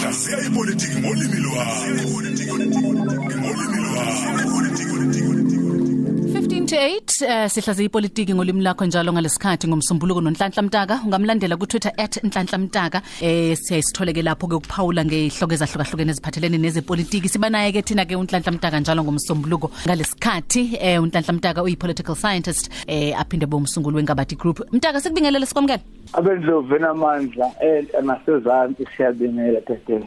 Hlaziya ipolitiki ngolimi lwakho. 8 uh, sihlaze ipolitiki ngolimi lakho njalo ngalesikhathi ngomsombuluko nonhlanhla mtaka. Ungamlandela ku Twitter @nhlanhla mtaka eh siyasitholeke lapho ke ukuphawula ngehloko ezahlukahlukene eziphathelene nezepolitiki. Siba naye ke thina ke unhlanhla mtaka njalo ngomsombuluko ngalesikhathi. Eh unhlanhla mtaka uyi political scientist eh aphinde bomsunguli wenkabati group. Mtaka sikubingelele sikwamukela abendlovu namandla eh nasezantsi siyabingelela dadethu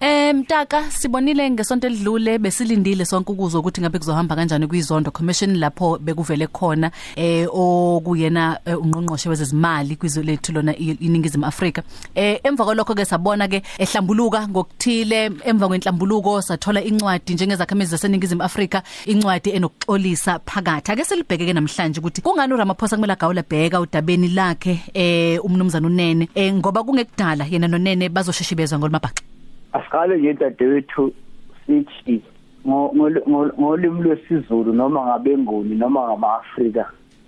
Eh mtaka sibonile ngesonto elidlule besilindile sonke ukuzwa ukuthi ngabe kuzohamba kanjani kwizondo commission lapho bekuvele khona eh okuyena eh, ungqongqoshe wezezimali kwizwe lethu lona iningizimu Afrika. Eh emva kwalokho ke sabona ke ehlambuluka ngokuthile emva kwenhlambuluko sathola incwadi njengezakhamezi zaseningizimu Afrika incwadi enokuxolisa phakathi. Ake silibheke ke namhlanje ukuthi kungani uRamaphosa kumele agawula bheka udabeni lakhe eh umnumzana unene eh ngoba kungekudala yena nonene bazosheshibezwa ngolmabhaxa asiqale nje dadewethu sithi ngo- ngo- ngo- ngolimi lwesizulu noma ngabenguni noma ngama-afrika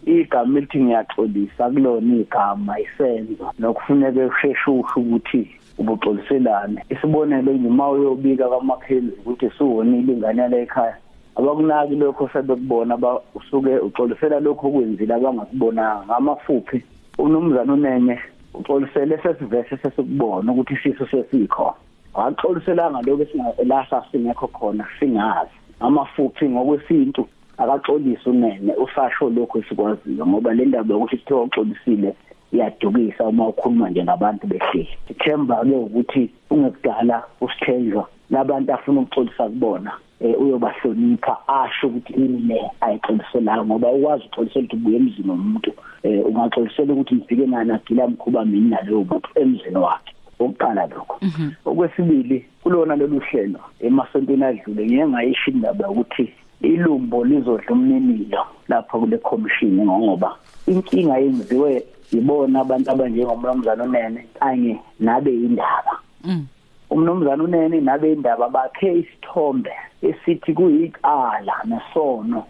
igama elithi ngiyaxolisa kulona igama isenzo. Nokufuneka usheshe usho ukuthi ubuxoliselane. Isibonelo nje uma uyobika kamakhenzi ukuthi suwonile ingane yala ekhaya abakunaki lokho sebekubona ba usuke uxolisela lokho okwenzile abangakubonanga. Ngamafuphi umnumzana unene uxolisele sesivese sesikubona ukuthi isiso sesikhona. Akaxoliselanga lokho esingalahla singekho khona singazi. Amafuphi ngokwesintu akaxolisa unene usasho lokho esikwaziyo ngoba le ndaba yokuthi kuthiwa uxolisile iyadukisa uma ukhuluma nje nabantu behleli ithemba ke ukuthi ungekudala usithenjwa labantu afuna ukuxolisa kubona eh uyobahlonipha asho ukuthi ini le ayixoliselanga ngoba ukwazi uxolisela ukuthi ubuye emzini womuntu eh ungaxolisela ukuthi ngifike nani agila mkhuba mina nalowo muntu emzini wakhe. Okuqala lokho. Okwesibili kulona lolu hlelo emasontweni adlule ngeke ngayisho indaba ukuthi ilumbo lizodla umninilo lapha kule commission ngoba inkinga yenziwe yibona abantu abanjengomnumzana unene kanye nabe indaba. Mm. umnumzana unene nabe indaba bakhe isithombe esithi kuyiqala nesono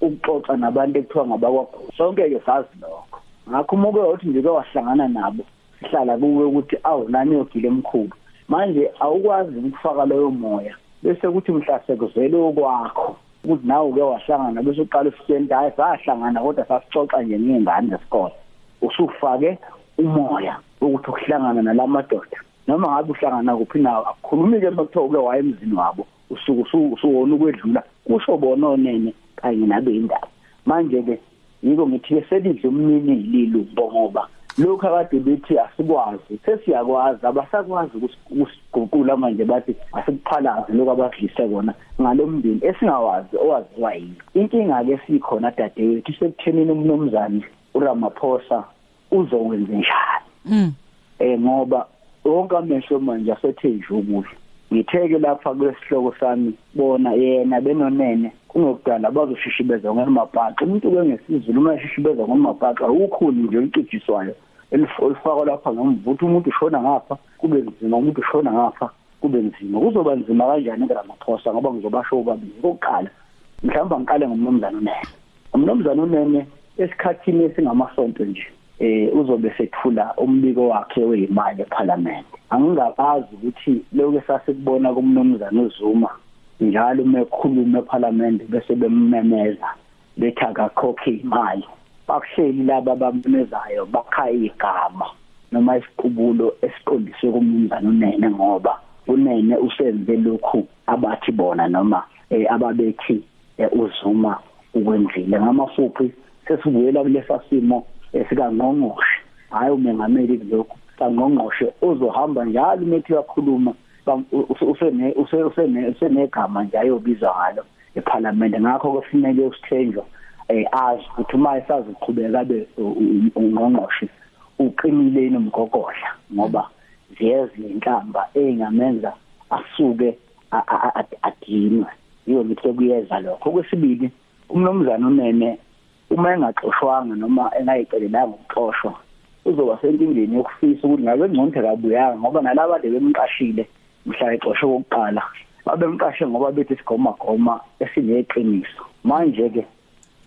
ukuxoxa nabantu ekuthiwa ngabakwaGugu sonke ke sazi lokho. Ngakho umuke wathi nje kwahlangana nabo sihlala kuwe ukuthi awu nani yogile emkhulu? Manje awukwazi ukufaka leyo moya bese kuthi mhlase kuzele okwakho ukuthi nawe uke wahlangana bese uqala usitshela hayi sahlangana kodwa sasixoxa nje ngengane zesikole. Usufake umoya ukuthi ukuhlangana nalamadoda noma ngabe uhlangana kuphi nawo akukhulumi ke makuthiwa uke waye emzini wabo usuku usu- usuwona ukwedlula kusho bona onene kanye nabe indaba manje ke yiko ngithi ke selidle umnini lilumbo ngoba lokhu akade bethi asikwazi sesiyakwazi abasakwazi ukusi- ukusiguqula manje bathi asikuphalaze lokhu abadlise kona ngalomndeni esingawazi owaziwa yini? Inkinga ke sikhona dadewethu sekuthenini umnomzane uRamaphosa uzokwenza njani? Mm. eh ngoba wonke amehlo manje asethenjwe ukudla. Ngitheke lapha kwesihloko sami bona yena benonene. Kungokudala bazoshishibeza ngemabhaqa umuntu kwengesizulu uma eshishibeza ngemabhaqa ukhulu nje ulicijiswayo elifakwa lapha ngemvuthu umuntu ushona ngapha kube nzima umuntu ushona ngapha kube nzima. Kuzoba nzima kanjani ngeramaphosa ngoba ngizobasho ubabili okokuqala mhlawumbe ngiqale ngomnomzana unene. Umnomzana unene esikhathini esingamasonto nje eh uzobe sethula umbiko wakhe wezimali eParliament angingakazi ukuthi lokho esasikubona kumnomzana uZuma njalo uma ekhuluma eParliament bese bemmemeza bethi akakhokhe imali. Bakuhleli laba abamemezayo bakha igama noma isiqubulo esiqondiswe kumnumzana unene ngoba unene usenze lokhu abathi bona noma eh, ababethi eh, uzuma ukwenzile. Ngamafuphi sesibuyela kulesa simo esikangqongqoshe hayi umengameli kulokhu kangqongqoshe ozohamba njalo methi yakhuluma usene usene usenegama nje ayobizwa ngalo eParliament ngakho kufanele usithenjwa eh azi ukuthi uma esazi ukuqhubeka be ungqongqoshe uqinile nomgogodla ngoba ziyezi inhlamba engamenza asuke adinwe. Yiyo ngithi kuyeza lokho. Okwesibili umnomzana unene uma engaxoshwanga noma engayicelelanga ukuxoshwa uzoba senkingeni yokufisa ukuthi ngabe ngconthe kabuyanga ngoba nalabo ade bemqashile mhla exoshwe kokuqala babemqashe ngoba bethi sigoma goma esineqiniso manje ke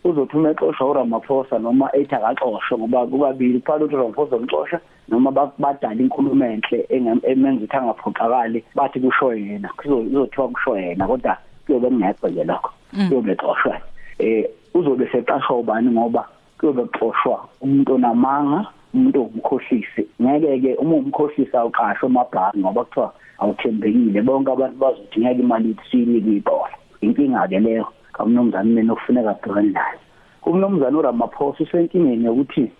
uzothi uma exoshwa uRamaphosa noma ethi akaxoshwe ngoba kukabili phakathi ukuthi uRamaphosa umxosha noma badala inkulumo enhle emenza ukuthi angaphoxakali bathi kusho yena kuzothiwa kusho yena kodwa kuyobe kungekho nje lokho kuyobe exoshwa eh uzobe seqashwa ubani ngoba kuyobe kuxoshwa umuntu onamanga umuntu ongumkhohlisi. Ngeke ke uma umkhohlisi awuqashwe emabhangi ngoba kuthiwa awuthembekile. Bonke abantu bazothi ngeke imali ithinike ibhola inkinga ke leyo kamnumzane mina okufuneka abhekane nayo. Umnumzane uRamaphosa usenkingeni yokuthi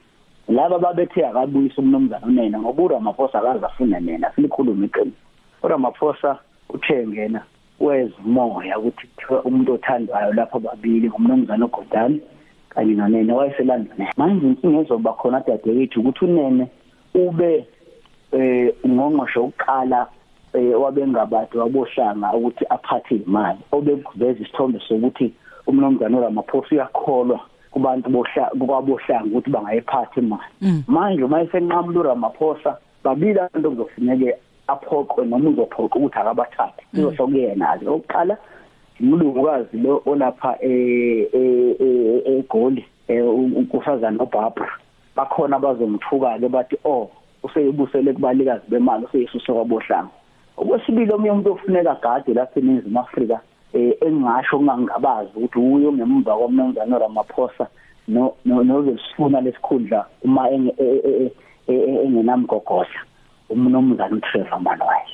laba babethe akabuyisa umnumzane unena ngoba uRamaphosa akaze afune nena silikhuluma iqiniso uRamaphosa uthe ngena wezumoya ukuthi kuthiwa umuntu othandwayo lapha babili ngumnumzane uGodani kanye nonene wayeselandone manje inkinga ezoba khona dadewethu ukuthi unene ube eh ungqongqoshe ukuqala eh wabengabade wabohlanga ukuthi aphathe imali. Obekuveza isithombe sokuthi umnomzana uRamaphosa uyakholwa kubantu bohla kwabohlanga ukuthi bangayiphatha imali. Manje uma esenqamula uRamaphosa babili abantu kuzofuneke aphoqwe noma uzophoqa ukuthi akabathathe. Kuzosho kuyena ke oqala umlungukazi lo olapha e egoli unkosazana uBarbara bakhona bazomthuka ke bathi oh useyibusele kubalikazi bemali useyisuse kwabohlanga okwesibili omunye umuntu ofuneka agade lapha eNingizimu Afrika eh engasho kungangabazi ukuthi uyo ngemva komnumzana Ramaphosa no nozesifuna lesikhundla uma engenamgogodla umnumzana uTrevor Manuel.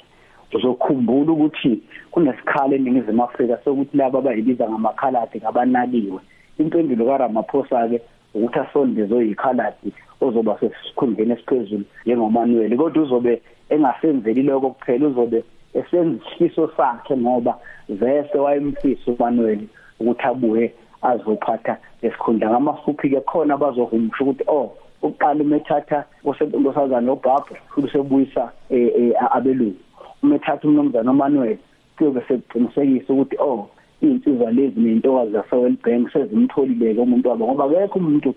Uzokhumbula ukuthi kunesikhala eningizimu Afrika sokuthi laba abayibiza ngamakhaladi ngabanakiwe impendulo kaRamaphosa ke ukuthi asondeze oyikhaladi ozoba sesikhundleni esiphezulu njengoManuel kodwa uzobe engasenzeli lokho kuphela uzobe esenza isifiso sakhe ngoba vese wayemfisa uManuel ukuthi abuye azophatha lesikhundla ngamafuphi ke khona bazohumusha ukuthi oh uqala umethatha usenkosazana noBarbara futhi sebuyisa abelungu. Umethatha umnomzana uManuel kuyobe sekuqinisekisa ukuthi oh insizwa lezi nentokazi zaseWellbank sezimtholile umuntu wabo ngoba akekho umuntu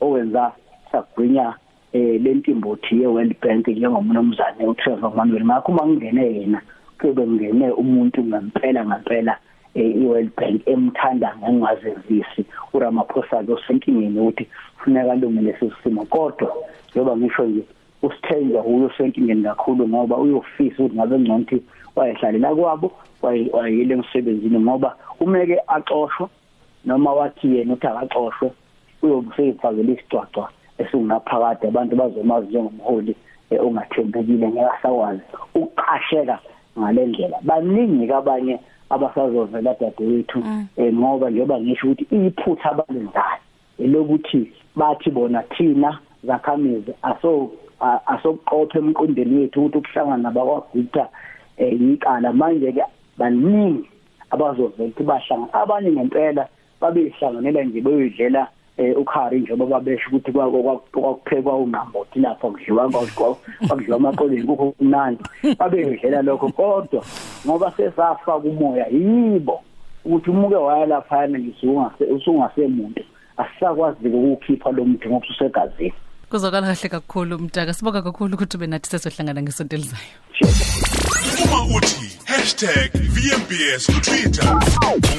owenza sagwinya eh lentimbothi yeWorld Bank njengomnumzane uTrevor Manuel ngakho uma ngingene yena kube ngene umuntu ngempela ngempela iWorld Bank emthanda ngengazezisi uRamaphosa ke usenkingeni ukuthi kufuneka alungile sisimo kodwa njengoba ngisho nje usithenja uyo senkingeni kakhulu ngoba uyofisa ukuthi ngabe ngconthi wayehlalela kwabo wayile emsebenzini ngoba umeke axoshwe noma wathi yena uthi akaxoshwe uyobuseyifakela isicwacwa esingaphakathi abantu bazomazi njengomholi ongathembekile ngeke asakwazi ukuqasheka ngalendlela baningi kabanye abasazovela dadewethu ngoba njengoba ngisho ukuthi iphutha abalenzayo elokuthi bathi bona thina zakhamizi aso asokuqopha emqondweni wethu ukuthi ukuhlangana nabakwagutha yiqala manje ke baningi abazovela ukuthi bahlanga abanye ngempela babehlanganela nje beyoyidlela ukhari njengoba babesho ukuthi kwakuphekwa unqambothi lapho kudliwa kwakudliwa amaqolo enkukhu kumnandi babeyidlela lokho kodwa ngoba sesafa kumoya yibo ukuthi umuke waya lapha nje usungasemuntu. Asisakwazi ukukhipha lo muntu ngoba usegazini kuzokala kahle kakhulu mntaka sibonga kakhulu ukuthi ube nathi sesohlangana ngesonto elizayo. Uma uthi #vmbs ku Twitter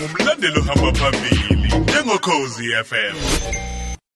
ungumlandeli ohamba phambili njengokhozi FM